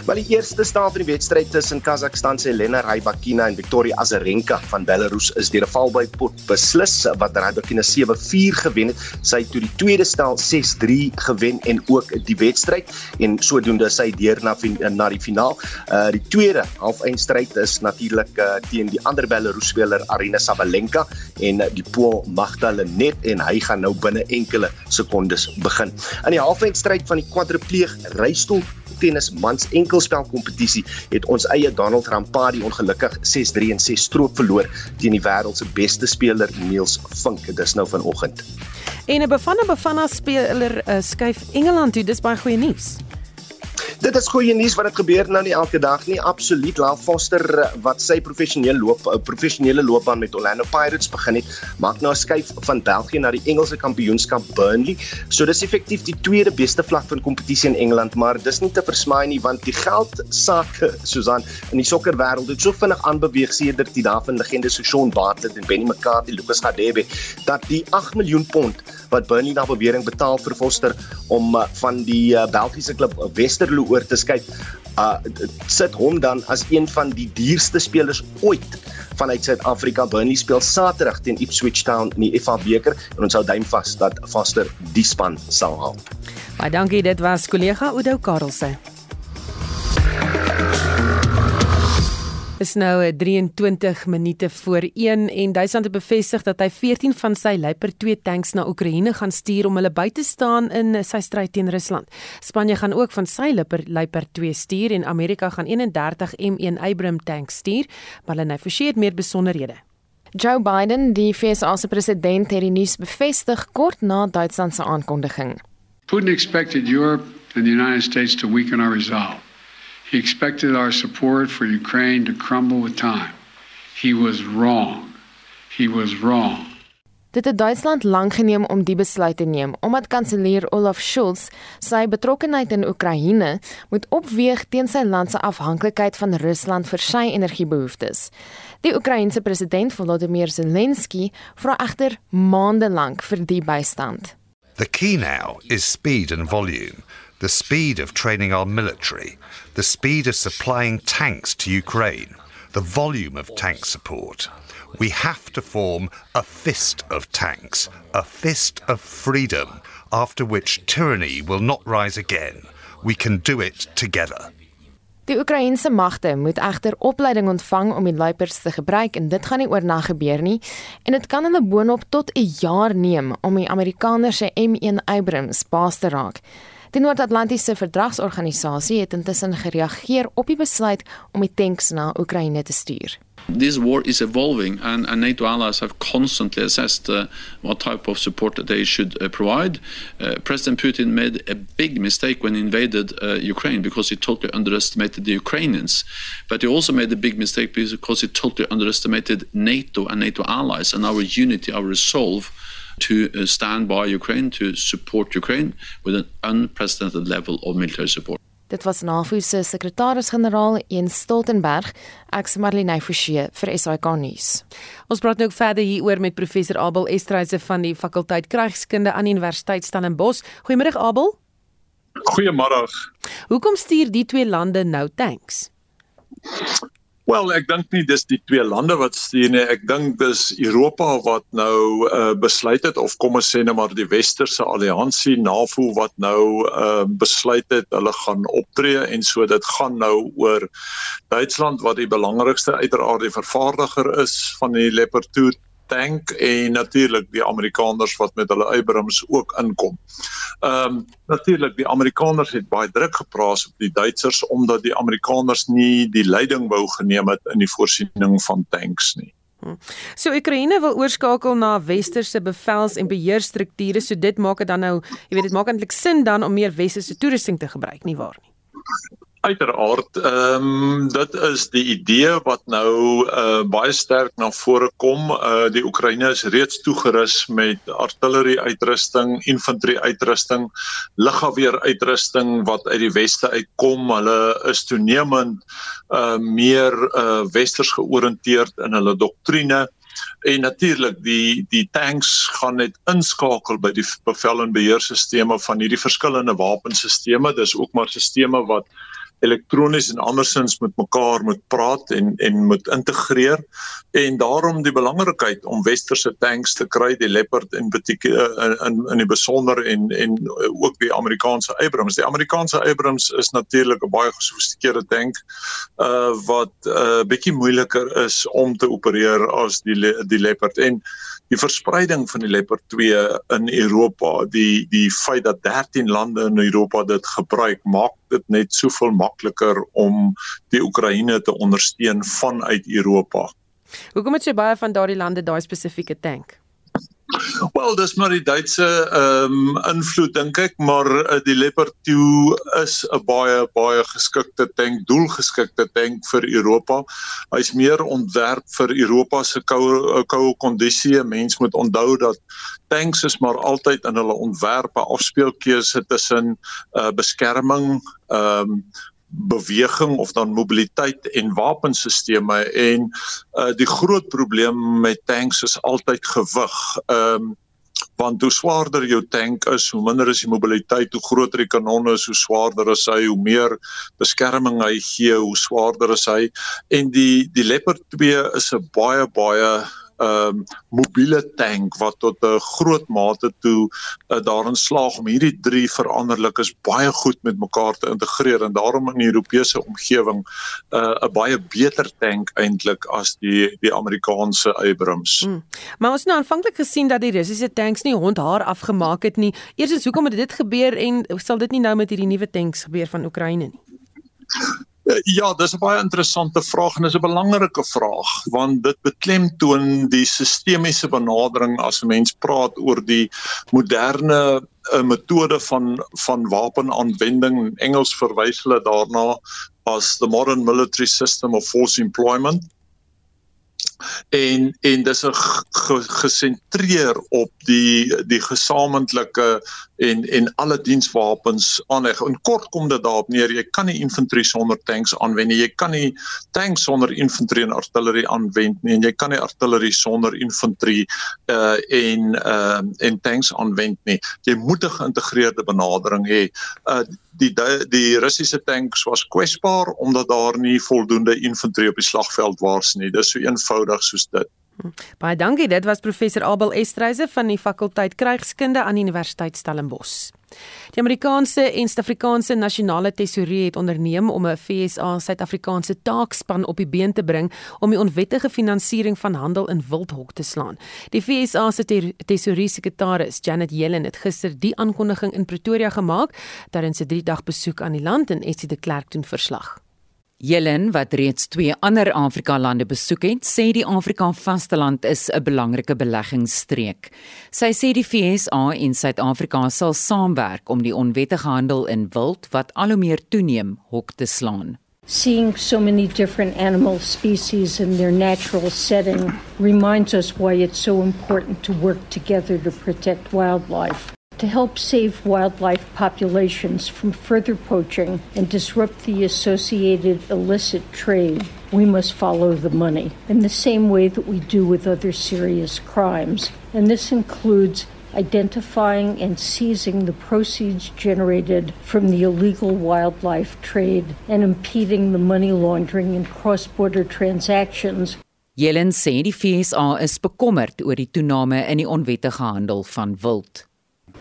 Maar die eerste staal van die wedstryd tussen Kazakhstan se Elena Rybakina en Victoria Azarenka van Belarus is deur 'n valbypot beslis wat Rybakina 7-4 gewen het. Sy het toe die tweede stel 6-3 gewen en ook die wedstryd en sodoende sy deur na na die finaal. Uh die tweede halfeindstryd is natuurlik uh, teen die ander Belarus speler Arina Sabalenka en die Pool Magda Lenet en hy gaan nou binne enkele sekondes begin. In die halfeindstryd van die kwadripleeg reistool tennis mans enkelspel kompetisie het ons eie Donald Rampadi ongelukkig 6-3 en 6 stroop verloor teen die wêreld se beste speler Niels Vink. Dit is nou vanoggend. En 'n Bafana Bafana speler uh, skuif Engeland toe. Dis baie goeie nuus. Dit is goeie nuus wat dit gebeur nou nie elke dag nie. Absoluut. Lyle Foster eh, wat sy professionele loop eh, professionele loopbaan met Orlando Pirates begin het, maak nou 'n skuif van België na die Engelse kampioenskap Burnley. So dis effektief die tweede beste vlak van kompetisie in Engeland, maar dis nie te versmaai nie want die geld sake Susan in die sokkerwêreld het so vinnig aanbeweeg sedert die dae van legendes so Sean Bartlett en Benny McCarthy, Lucas Radebe dat die 8 miljoen pond wat Burnley na bewering betaal vir Foster om uh, van die uh, Belgiese klub Westerlo oor te skuif uh sit hom dan as een van die duurste spelers ooit vanuit Suid-Afrika. Burnley speel Saterdag teen Ipswich Town in die FA beker en ons hou duim vas dat Foster die span sal haal. Baie dankie, dit was kollega Oudo Karelse. Is nou 23 eh, minute voor 1 en Duitsland het bevestig dat hy 14 van sy Leopard 2 tanks na Oekraïne gaan stuur om hulle by te staan in sy stryd teen Rusland. Spanje gaan ook van sy Leopard 2 stuur en Amerika gaan 31 M1 Abrams tanks stuur, maar hulle forceer meer besonderhede. Joe Biden, die VSA se president, het die nuus bevestig kort na Duitsland se aankondiging. Putin expected Europe and the United States to weaken our resolve. He expected our support for Ukraine to crumble with time. He was wrong. He was wrong. Dit het Duitsland lank geneem om die besluit te neem omdat kanselier Olaf Scholz sy betrokkeheid in Oekraïne moet opweeg teen sy land se afhanklikheid van Rusland vir sy energiebehoeftes. Die Oekraïense president Volodymyr Zelensky vra egter maande lank vir die bystand. The key now is speed and volume. The speed of training our military, the speed of supplying tanks to Ukraine, the volume of tank support. We have to form a fist of tanks, a fist of freedom, after which tyranny will not rise again. We can do it together. Die Oekraïense magte moet egter opleiding ontvang om die Leopards te gebruik en dit gaan nie oornag gebeur nie en dit kan hulle boonop tot 'n jaar neem om die Amerikaners se M1 Abrams baas te raak. Die Noord-Atlantiese Verdragsorganisasie het intussen gereageer op die besluit om die tanks na Oekraïne te stuur. This war is evolving, and, and NATO allies have constantly assessed uh, what type of support they should uh, provide. Uh, President Putin made a big mistake when he invaded uh, Ukraine because he totally underestimated the Ukrainians. But he also made a big mistake because he totally underestimated NATO and NATO allies and our unity, our resolve to uh, stand by Ukraine, to support Ukraine with an unprecedented level of military support. Dit was NAVO se sekretaris-generaal Jens Stoltenberg, ek's Marlene Forsie vir SAK nuus. Ons praat nou verder hieroor met professor Abel Estreise van die fakulteit Krygskunde aan Universiteit Stellenbosch. Goeiemôre Abel. Goeiemôre. Hoekom stuur die twee lande nou tanks? Wel, ek dink nie dis die twee lande wat stuur nie. Ek dink dis Europa wat nou uh, besluit het of kom ons sê net nou maar die westerse alliansie NAVO wat nou uh, besluit het hulle gaan optree en so dit gaan nou oor Duitsland wat die belangrikste uiteraard die vervaardiger is van die Leopard 2 tank en natuurlik die Amerikaners wat met hulle Abrams ook inkom. Ehm um, natuurlik die Amerikaners het baie druk gepraat op die Duitsers omdat die Amerikaners nie die leiding wou geneem het in die voorsiening van tanks nie. Hm. So Oekraïne wil oorskakel na westerse bevels- en beheerstrukture, so dit maak dit dan nou, jy weet dit maak eintlik sin dan om meer westerse toerusting te gebruik, nie waar nie? Uiteraard, ehm um, dit is die idee wat nou uh baie sterk na vore kom. Uh die Oekraïne is reeds toegerus met artillerie uitrusting, infanterie uitrusting, lugafweer uitrusting wat uit die weste uitkom. Hulle is toenemend uh meer uh westers georiënteerd in hulle doktrine en natuurlik die die tanks gaan net inskakel by die bevel en beheerstelsels van hierdie verskillende wapenstelsels dis ook maar stelsels wat elektronies en andersins met mekaar moet praat en en moet integreer. En daarom die belangrikheid om westerse tanks te kry die Leopard en betieke in in in die besonder en en ook die Amerikaanse Abrams. Die Amerikaanse Abrams is natuurlik 'n baie gesofistikeerde tank uh wat 'n uh, bietjie moeiliker is om te opereer as die die Leopard. En die verspreiding van die Leopard 2 in Europa, die die feit dat 13 lande in Europa dit gebruik, maak dit net soveel makliker om die Oekraïne te ondersteun vanuit Europa. Hoekom het jy baie van daardie lande daai spesifieke tank? Wel, dis maar die Duitse ehm um, invloed dink ek, maar uh, die Leopard 2 is 'n baie baie geskikte tank, doelgeskikte tank vir Europa. Hy's meer ontwerp vir Europa se koue koue kondisie. Mens moet onthou dat tanks is maar altyd in hulle ontwerpe afspeelkeuse tussen uh, beskerming, ehm um, beweging of dan mobiliteit en wapenstelsels en uh, die groot probleem met tanks is altyd gewig. Ehm um, want hoe swaarder jou tank is, hoe minder is die mobiliteit, hoe groter die kanon is, hoe swaarder is hy, hoe meer beskerming hy gee, hoe swaarder is hy. En die die Leopard 2 is 'n baie baie um, mobiele tank wat tot 'n groot mate toe uh, daarin slaag om hierdie drie veranderlikes baie goed met mekaar te integreer en daarom in die Europese omgewing eh, 'n uh, baie beter tank eintlik as die die Amerikaanse Abrams. Hmm. Maar ons het nou aanvanklik gesien dat die Russiese tanks nie hond haar afgemaak het nie. Eerstens hoekom het dit gebeur en sal dit nie nou met hierdie nuwe tanks gebeur van Oekraïne nie? Eh, ja, dis 'n baie interessante vraag en dis 'n belangrike vraag want dit beklemtoon die sistemiese benadering as 'n mens praat oor die moderne uh, metode van van wapenaanwending. In Engels verwys hulle daarna as the modern military system of force employment. En en dis 'n gesentreer op die die gesamentlike en en alle dienswapens aanleg. In kort kom dit daarop neer, jy kan nie infantry sonder tanks aanwend nie. Jy kan nie tanks sonder infantry en artillery aanwend nie en jy kan nie artillery sonder infantry uh en uh en tanks aanwend nie. Jy moet 'n geïntegreerde benadering hê. Uh die die Russiese tanks was kwesbaar omdat daar nie voldoende infantry op die slagveld was nie. Dis so eenvoudig soos dit. Baie dankie. Dit was professor Abel Estreise van die fakulteit Krygskunde aan die Universiteit Stellenbosch. Die Amerikaanse en Suid-Afrikaanse nasionale tesourie het onderneem om 'n FSA Suid-Afrikaanse taakspan op die been te bring om die onwettige finansiering van handel in wildhok te slaan. Die FSA se tesourie sekretaris, Janet Yellen, het gister die aankondiging in Pretoria gemaak tydens 'n 3-dag besoek aan die land en Estie de Klerk doen verslag. Jelen wat reeds twee ander Afrika lande besoek het, sê die Afrika vasteland is 'n belangrike beleggingsstreek. Sy sê die FSA en Suid-Afrika sal saamwerk om die onwettige handel in wild wat al hoe meer toeneem hok te slaan. Seeing so many different animal species in their natural setting reminds us why it's so important to work together to protect wildlife. To help save wildlife populations from further poaching and disrupt the associated illicit trade, we must follow the money in the same way that we do with other serious crimes. And this includes identifying and seizing the proceeds generated from the illegal wildlife trade and impeding the money laundering and cross border transactions. Jelen sê die FSA is bekommerd oor die toename in die onwettige handel van wild.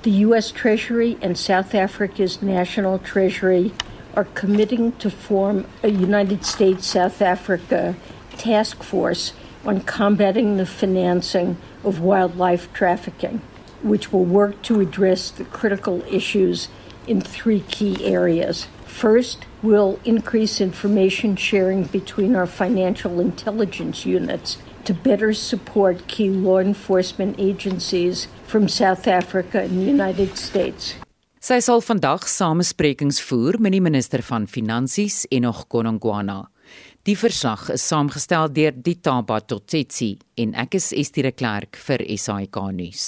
The U.S. Treasury and South Africa's National Treasury are committing to form a United States South Africa task force on combating the financing of wildlife trafficking, which will work to address the critical issues in three key areas. First, we'll increase information sharing between our financial intelligence units to better support key law enforcement agencies from South Africa and the United States. Sy sal vandag samesprekings voer met die minister van Finansies Enoch Konongwana. Die verslag is saamgestel deur Ditaba Totsetsi en ek is Estie de Klerk vir SAK nuus.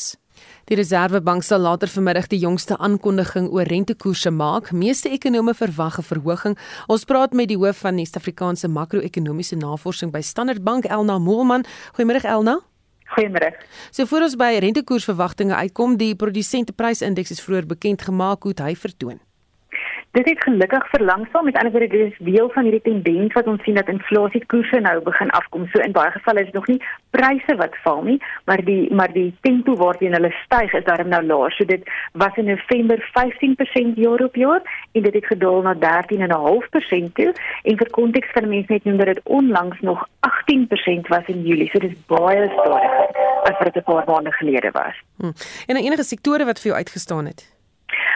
Die Reserwebank sal later vanmiddag die jongste aankondiging oor rentekoerse maak. Meeste ekonome verwag 'n verhoging. Ons praat met die hoof van die Suid-Afrikaanse makro-ekonomiese navorsing by Standard Bank, Elna Moelman. Goeiemôre Elna. Goeiemôre. So voor ons by rentekoersverwagtinge uitkom, die produsenteprysindeks is vroeër bekend gemaak hoe hy vertoon. Dit het gelukkig verlangsaam met ander woorde dis deel van hierdie tendens wat ons sien dat inflasiekoerse nou begin afkom. So in baie gevalle is dit nog nie pryse wat val nie, maar die maar die tempo waarteen hulle styg is daarom nou laer. So dit was in November 15% jaar op jaar en dit het gedaal na 13.5% toe. En vir konteks van mense net noem dat dit onlangs nog 18% was in Julie. So dis baie stadiger as wat dit 'n paar maande gelede was. Hmm. En enige sektore wat vir jou uitgestaan het?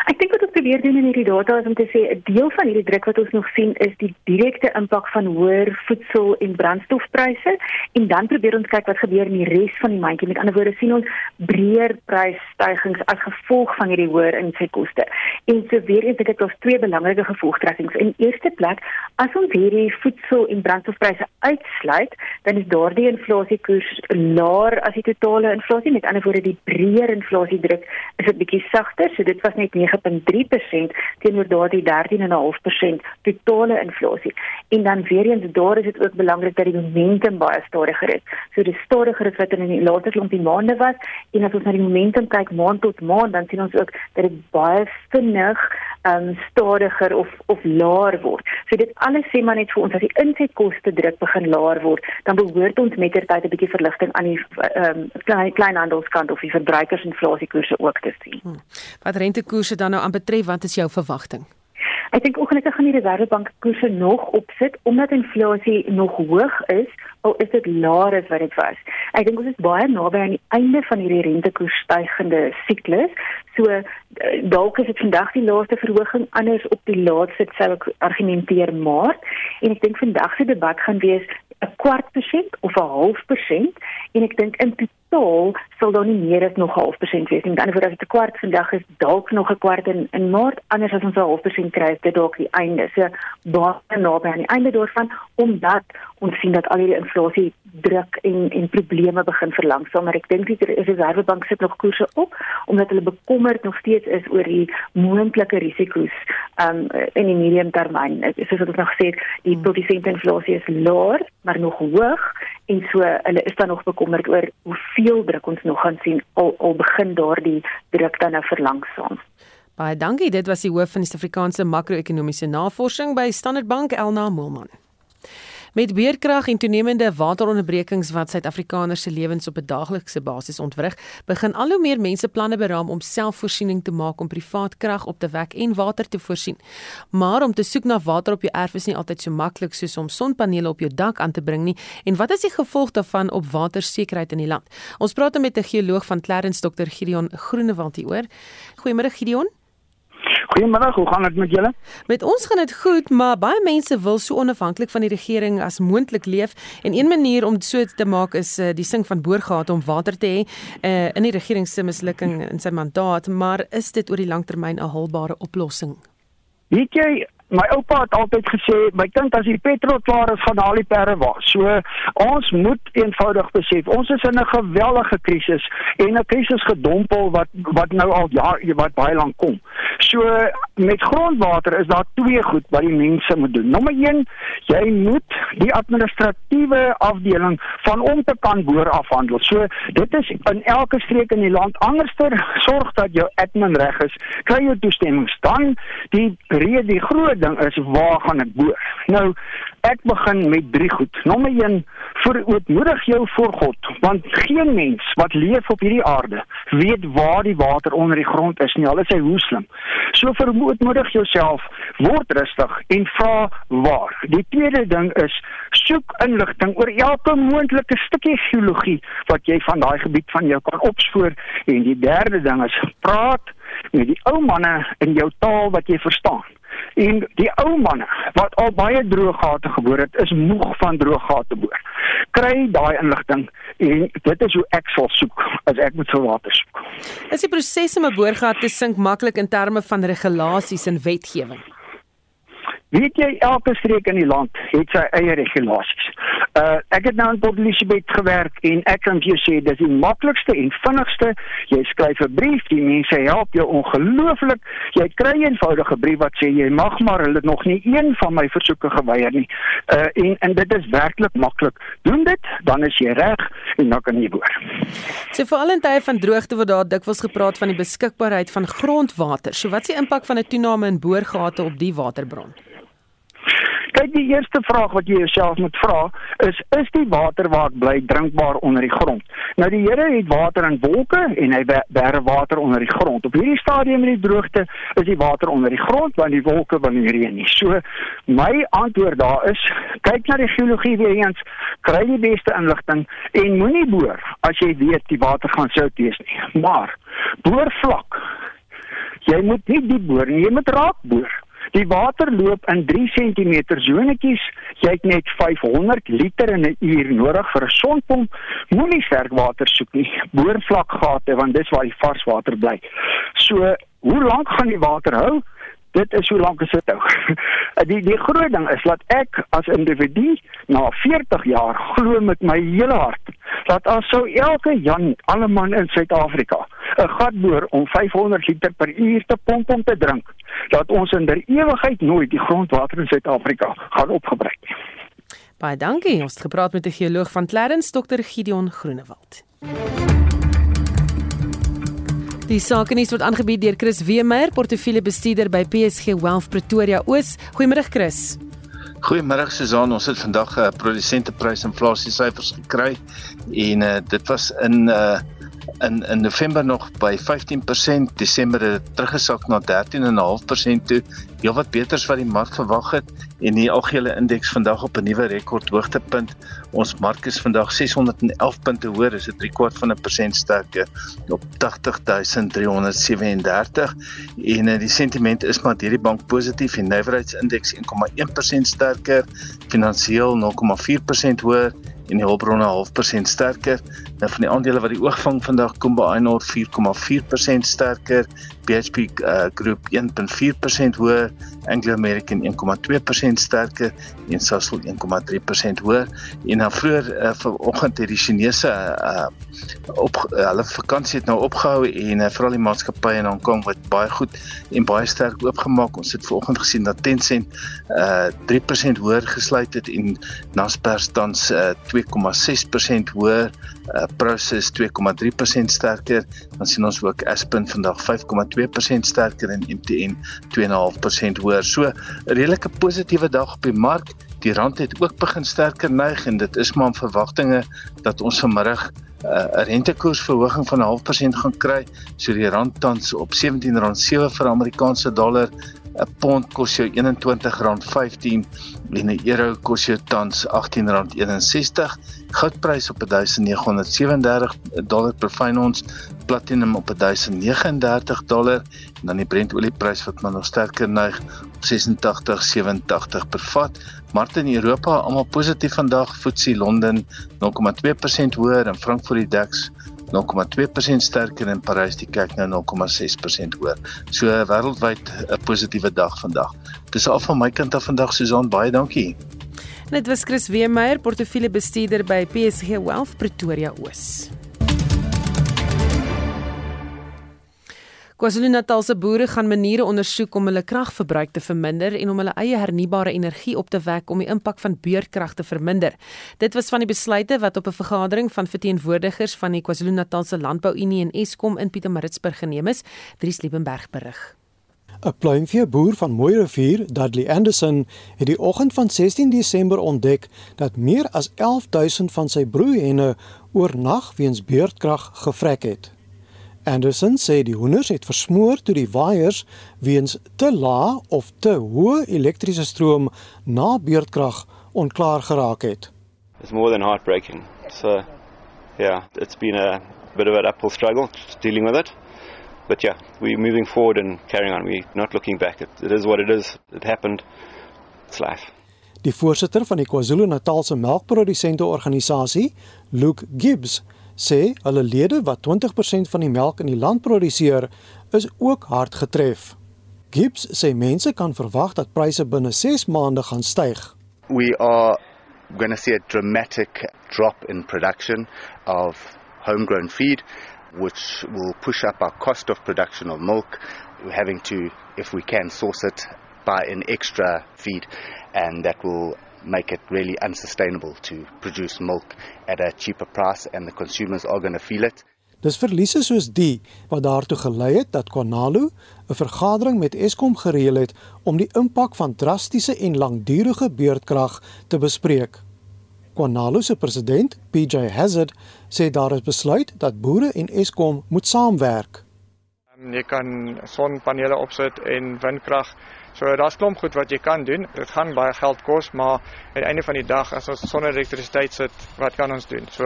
Ek dink wat ons probeer doen in hierdie data is om te sê 'n deel van hierdie druk wat ons nog sien is die direkte impak van hoër voedsel en brandstofpryse en dan probeer ons kyk wat gebeur in die res van die mandjie. Met ander woorde sien ons breër prysstygings as gevolg van hierdie hoër insetkoste. En so weer eens ek het ons twee belangrike gevolgtrekkings. In eerste plek, as ons hierdie voedsel en brandstofpryse uitsluit, dan is daardie inflasiekoers laer as die totale inflasie. Met ander woorde, die breër inflasiedruk is 'n bietjie sagter. So dit was net 9.3% teenoor daardie 13.5% totale inflasie. En dan weer eens daar is dit ook belangrik dat die momentum baie stadiger is. So die stadiger is wat in die later klompie maande was en as ons na die momentum kyk maand tot maand, dan sien ons ook dat dit baie vinnig um stadiger of of laer word. So dit alles sê maar net vir ons as die insetkoste druk begin laer word, dan behoort ons mettertyd 'n bietjie verligting aan die um klein kleinhandelskant of die verbruikersinflasiekoerse ook te sien. Hmm. Wat rentekoerse dan nou aanbetref, wat is jou verwagting? Ek dink ongelukkig gaan die Reservebank koerse nog opsit omdat inflasie nog hoog is, al is dit laer as wat dit was. Ek dink ons is baie naby aan die einde van hierdie rentekoersstygende siklus. So eh, dalk is dit vandag die laaste verhoging, anders op die laaste sou ek argumenteer maart en ek dink vandag se debat gaan wees 'n kwart persent of 'n half persent en ek dink in totaal sal daar nie meer as nog 'n half persent wees nie. Met ander woorde as dit 'n kwart vandag is, dalk nog 'n kwart in in maart, anders as ons 'n half persent kry, dit dalk die einde. So baie naby aan die einde daarvan omdat ons sien dat al hierdie inflasie druk en en probleme begin verlangsaam, maar ek dink die Reservebank sit nog koerse op omdat hulle bekommerd nog steeds is oor die moontlike risiko's um in die medium termyn. Soos ons nog het, die hmm. produsente inflasie is laer, maar nog hoog en so hulle is dan nog bekommerd oor hoeveel druk ons nog gaan sien al al begin daardie druk dan nou verlangsaam. Baie dankie. Dit was die hoof van die Suid-Afrikaanse makro-ekonomiese navorsing by Standard Bank Elna Moelman. Met weerkrag en toenemende wateronderbrekings wat Suid-Afrikaners se lewens op 'n daaglikse basis ontwrig, begin al hoe meer mense planne beraam om selfvoorsiening te maak om privaat krag op te wek en water te voorsien. Maar om te soek na water op jou erf is nie altyd so maklik soos om sonpanele op jou dak aan te bring nie. En wat is die gevolg daarvan op watersekerheid in die land? Ons praat met 'n geoloog van Clarence Dr. Gideon Groenewald hieroor. Goeiemôre Gideon. Goeiemôre, hoe gaan dit met julle? Met ons gaan dit goed, maar baie mense wil so onafhanklik van die regering as moontlik leef en een manier om so te maak is uh, die sing van boorgate om water te hê uh, in die regering se mislukking in sy mandaat, maar is dit oor die langtermyn 'n haalbare oplossing? Weet jy, my oupa het altyd gesê my kind as die petrol klaar is gaan haal die perre was. So ons moet eenvoudig besef ons is in 'n geweldige krisis en 'n krisis gedompel wat wat nou al jaar wat baie lank kom. So met grondwater is daar twee goed wat die mense moet doen. Nommer 1, jy moet die administratiewe afdeling van om te kan boor afhandel. So dit is in elke streek in die land anderster sorg dat jou admin reg is, kry jou toestemming dan die rede die groot ding is waar gaan ek boor? Nou ek begin met drie goed. Nommer 1, verootmoedig jou voor God, want geen mens wat leef op hierdie aarde weet waar die water onder die grond is nie. Al is hy hoe slim. So verootmoedig jouself, word rustig en vra waar. Die tweede ding is soek inligting oor elke moontlike stukkie geologie wat jy van daai gebied van jou kan opspoor en die derde ding is praat met die ou manne in jou taal wat jy verstaan. En die ou manne wat al baie droë gate geboor het, is moeg van droë gate boor. Kry daai inligting en dit is hoe ek sal soek as ek moet vir water soek. Is die proses om 'n boorgat te sink maklik in terme van regulasies en wetgewing? Weet jy elke streek in die land het sy eie regulasies. Uh ek het nou in Port Elizabeth gewerk en ek kan vir jou sê dis die maklikste en vinnigste. Jy skryf 'n brief, die mense help jou ongelooflik. Jy kry 'n eenvoudige brief wat sê jy mag maar hulle nog nie een van my versoeke geweier nie. Uh en en dit is werklik maklik. Doen dit, dan is jy reg en dan kan jy boor. So veral in tye van droogte word daar dikwels gepraat van die beskikbaarheid van grondwater. So wat is die impak van 'n toename in boorgate op die waterbron? Kyk, die eerste vraag wat jy jouself moet vra is is die water waar ek bly drinkbaar onder die grond? Nou die Here het water in wolke en hy berg water onder die grond. Op hierdie stadium in die droogte is die water onder die grond want die wolke wil nie reën nie. So my antwoord daar is kyk na die geologie weer eens, kry die beste inligting en moenie boor as jy weet die water gaan sout wees nie. Maar boor vlak Jy moet nie diep boor nie, jy moet raak boor. Die water loop in 3 cm sonetjies. Jy het net 500 liter in 'n uur nodig vir 'n sonpomp. Moenie sterk water soek nie. Boor vlak gate want dis waar die vars water bly. So, hoe lank gaan die water hou? Dit is hoe lank is dit nou. die die groot ding is dat ek as individu na 40 jaar glo met my hele hart dat as sou elke Jan alle man in Suid-Afrika 'n gat boor om 500 liter per uur te pomp om te drink, dat ons in der ewigheid nooit die grondwater in Suid-Afrika gaan opgebruik nie. Baie dankie. Ons het gepraat met 'n geoloog van Clarence, Dr. Gideon Groenewald. Die sakenuus word aangebied deur Chris Weemeyer, portefeuljebestuurder by PSG Wealth Pretoria Oos. Goeiemôre Chris. Goeiemôre Susan, ons het vandag 'n uh, produsenteprys inflasie syfers gekry en uh, dit was in uh in in November nog by 15%, Desember het dit teruggesak na 13.5% toe, heelwat beter as wat die mark verwag het en die algehele indeks vandag op 'n nuwe rekord hoogtepunt. Ons mark is vandag 611 punte hoër, is 'n driekwart van 'n persent sterker op 80337 en uh, die sentiment is maar deur die bank positief en nywerheidsindeks 1,1% sterker, finansiëel 0,4% hoër en die hulpbronne 0,5% sterker. Nou van die aandele wat die oog vang vandag Kumba Iron 4,4% sterker, BHP uh, Group 1.4% hoër, Anglo American 1,2% sterker en Sasol 1,3% hoër. En dan vroeër uh, vanoggend het die Chinese uh, op uh, hulle vakansie het nou opgehou en uh, veral die maatskappye in Hong Kong wat baie goed en baie sterk oopgemaak. Ons het vanoggend gesien dat Tencent uh, 3% hoër gesluit het en Naspers tans uh, 2,6% hoër uh, Prosus 2,3% sterker, dan sien ons ook Aspen vandag 5,2% sterker en MTN 2,5% hoër. So 'n redelike positiewe dag op die mark. Die rand het ook begin sterker neig en dit is maar 'n verwagtinge dat ons vanmiddag uh, 'n rentekoersverhoging van 0,5% gaan kry. So die rand tans op R17.7 vir Amerikaanse dollar 'n pond kos jou R21.15 en 'n euro kos jou tans R18.61. Goudprys op 1937 dollar per fyn ons, platinum op 1039 dollar en dan die Brent olieprys wat maar nog sterker neig op 86.87 per vat. Markte in Europa almal positief vandag. FTSE Londen 0,2% hoër en Frankfurt die DAX 0,2% sterker en Parys die kyk nou 0,6% hoër. So wêreldwyd 'n positiewe dag vandag. Dis al van my kant af vandag Susan, baie dankie. Dit was Chris Weemeyer, portefeuljebestuurder by PSG Wealth Pretoria Oos. KwaZulu-Natal se boere gaan maniere ondersoek om hulle kragverbruik te verminder en om hulle eie hernubare energie op te wek om die impak van beurtkrag te verminder. Dit was van die besluite wat op 'n vergadering van verteenwoordigers van die KwaZulu-Natal se Landbouunie en Eskom in Pietermaritzburg geneem is, Dries Liebenberg berig. 'n Pluimvee boer van Mooirivier, Dudley Anderson, het die oggend van 16 Desember ontdek dat meer as 11000 van sy broeihenne oornag weens beurtkrag gevrek het. Anderson sê die hoenders het versmoor toe die waiers weens te lae of te hoë elektriese stroom na beurtkrag onklaar geraak het. It's more than heartbreaking. So yeah, it's been a bit of an uphill struggle dealing with it. But yeah, we're moving forward and carrying on. We're not looking back. It, it is what it is. It happened. It's life. Die voorsitter van die KwaZulu-Natal se melkprodusente organisasie, Luke Gibbs, sê hulle lede wat 20% van die melk in die land produseer, is ook hard getref. Gibbs sê mense kan verwag dat pryse binne 6 maande gaan styg. We are going to see a dramatic drop in production of homegrown feed which will push up our cost of production of milk We're having to if we can source it buy an extra feed and that will make it really unsustainable to produce milk at a cheaper price and the consumers are going to feel it. Dis verliese soos die wat daartoe gelei het dat Konalo 'n vergadering met Eskom gereël het om die impak van drastiese en langdurige beurtkrag te bespreek. Konalo se president, PJ Hazard, sê daar is besluit dat boere en Eskom moet saamwerk. Jy kan sonpanele opsit en windkrag So daar's klomp goed wat jy kan doen. Dit gaan baie geld kos, maar aan die einde van die dag as ons sonder elektrisiteit sit, wat kan ons doen? So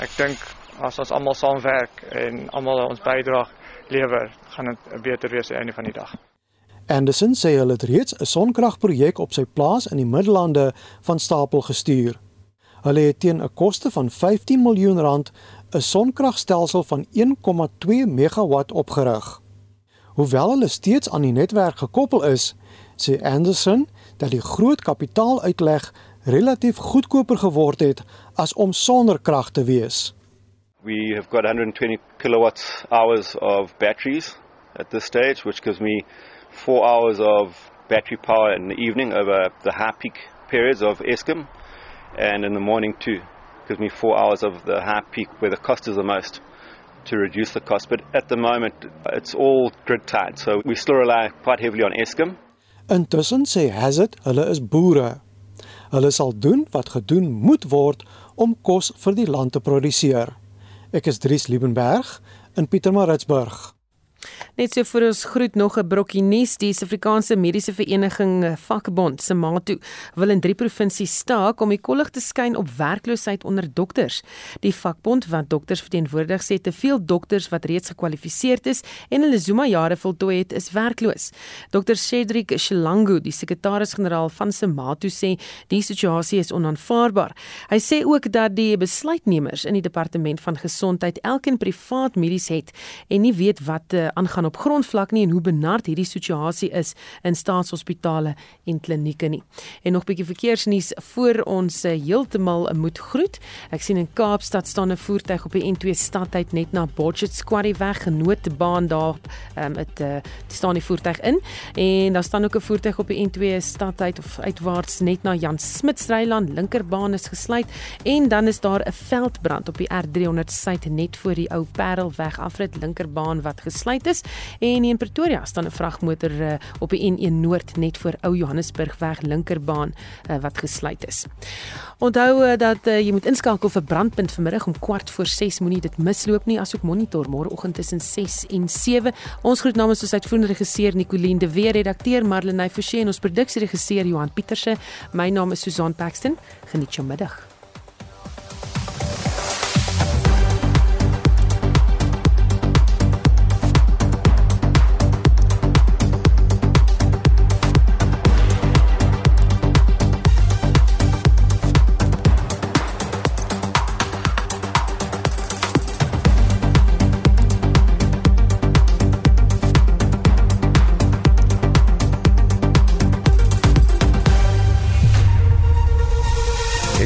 ek dink as ons almal saamwerk en almal ons bydra, lewer, gaan dit beter wees aan die einde van die dag. Anderson sê hulle het reeds 'n sonkragprojek op sy plaas in die Middellande van stapel gestuur. Hulle het teen 'n koste van 15 miljoen rand 'n sonkragstelsel van 1,2 megawatt opgerig. Hoewel hulle steeds aan die netwerk gekoppel is, sê Anderson dat die groot kapitaaluitleg relatief goedkoper geword het as om sonder krag te wees. We have got 120 kilowatts hours of batteries at this stage, which gives me four hours of battery power in the evening over the high peak periods of Eskom, and in the morning too. Gives me four hours of the high peak where the cost is the most to reduce the cost. But at the moment, it's all grid tied, so we still rely quite heavily on Eskom. Intussen sê Hazard hulle is boere. Hulle sal doen wat gedoen moet word om kos vir die land te produseer. Ek is Dries Liebenberg in Pietermaritzburg. Net so vir ons groet nog 'n brokkie nuus. Die Suid-Afrikaanse Mediese Vereniging eh, Vakbond, SAMATO, wil in drie provinsies staak om die kollig te skyn op werkloosheid onder dokters. Die vakbond wat dokters verteenwoordig sê te veel dokters wat reeds gekwalifiseer is en hulle Zuma jare voltooi het, is werkloos. Dr. Cedric Shilangu, die sekretaris-generaal van SAMATO sê die situasie is onaanvaarbaar. Hy sê ook dat die besluitnemers in die departement van gesondheid elkeen privaat medies het en nie weet wat uh, aangaan op grondvlak nie en hoe benard hierdie situasie is in staatshospitale en klinieke nie. En nog bietjie verkeersnuus voor ons eh, heeltemal moet groet. Ek sien in Kaapstad staan 'n voertuig op die N2 stadtyd net na Botchet Quarry weg, genootbaan daar. Ehm um, dit uh, staan die voertuig in en daar staan ook 'n voertuig op die N2 stadtyd of uitwaarts net na Jan Smit Stryland linkerbaan is gesluit en dan is daar 'n veldbrand op die R300 suid net voor die ou Parelweg afrit linkerbaan wat gesluit is en in Pretoria staan 'n vragmotor uh, op die N1 Noord net voor ou Johannesburgweg linkerbaan uh, wat gesluit is. Onthou uh, dat uh, jy moet inskakel vir brandpunt vanmiddag om kwart voor 6 moenie dit misloop nie asook monitor môreoggend tussen 6 en 7. Ons groet namens ons uitvoerende regisseur Nicoline de Weer, redakteur Marlenae Forsie en ons produksieregisseur Johan Pieterse. My naam is Susan Paxton. Geniet jou middag.